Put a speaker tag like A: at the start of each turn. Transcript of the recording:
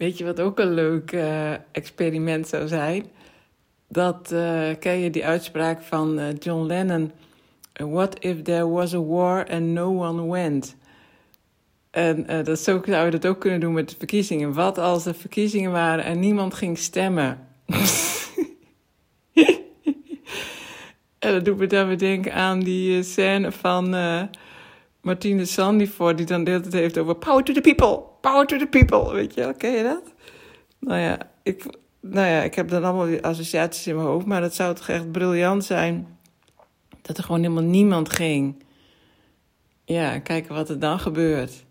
A: Weet je wat ook een leuk uh, experiment zou zijn? Dat uh, ken je die uitspraak van uh, John Lennon: What if there was a war and no one went? En dat zo zou je dat ook kunnen doen met de verkiezingen. Wat als er verkiezingen waren en niemand ging stemmen? en dat doet me dan weer denken aan die scène van Martine Sandifort, die dan de tijd heeft over power to the people, power to the people. Weet je ken je dat? Nou ja, ik, nou ja, ik heb dan allemaal die associaties in mijn hoofd, maar dat zou toch echt briljant zijn dat er gewoon helemaal niemand ging. Ja, kijken wat er dan gebeurt.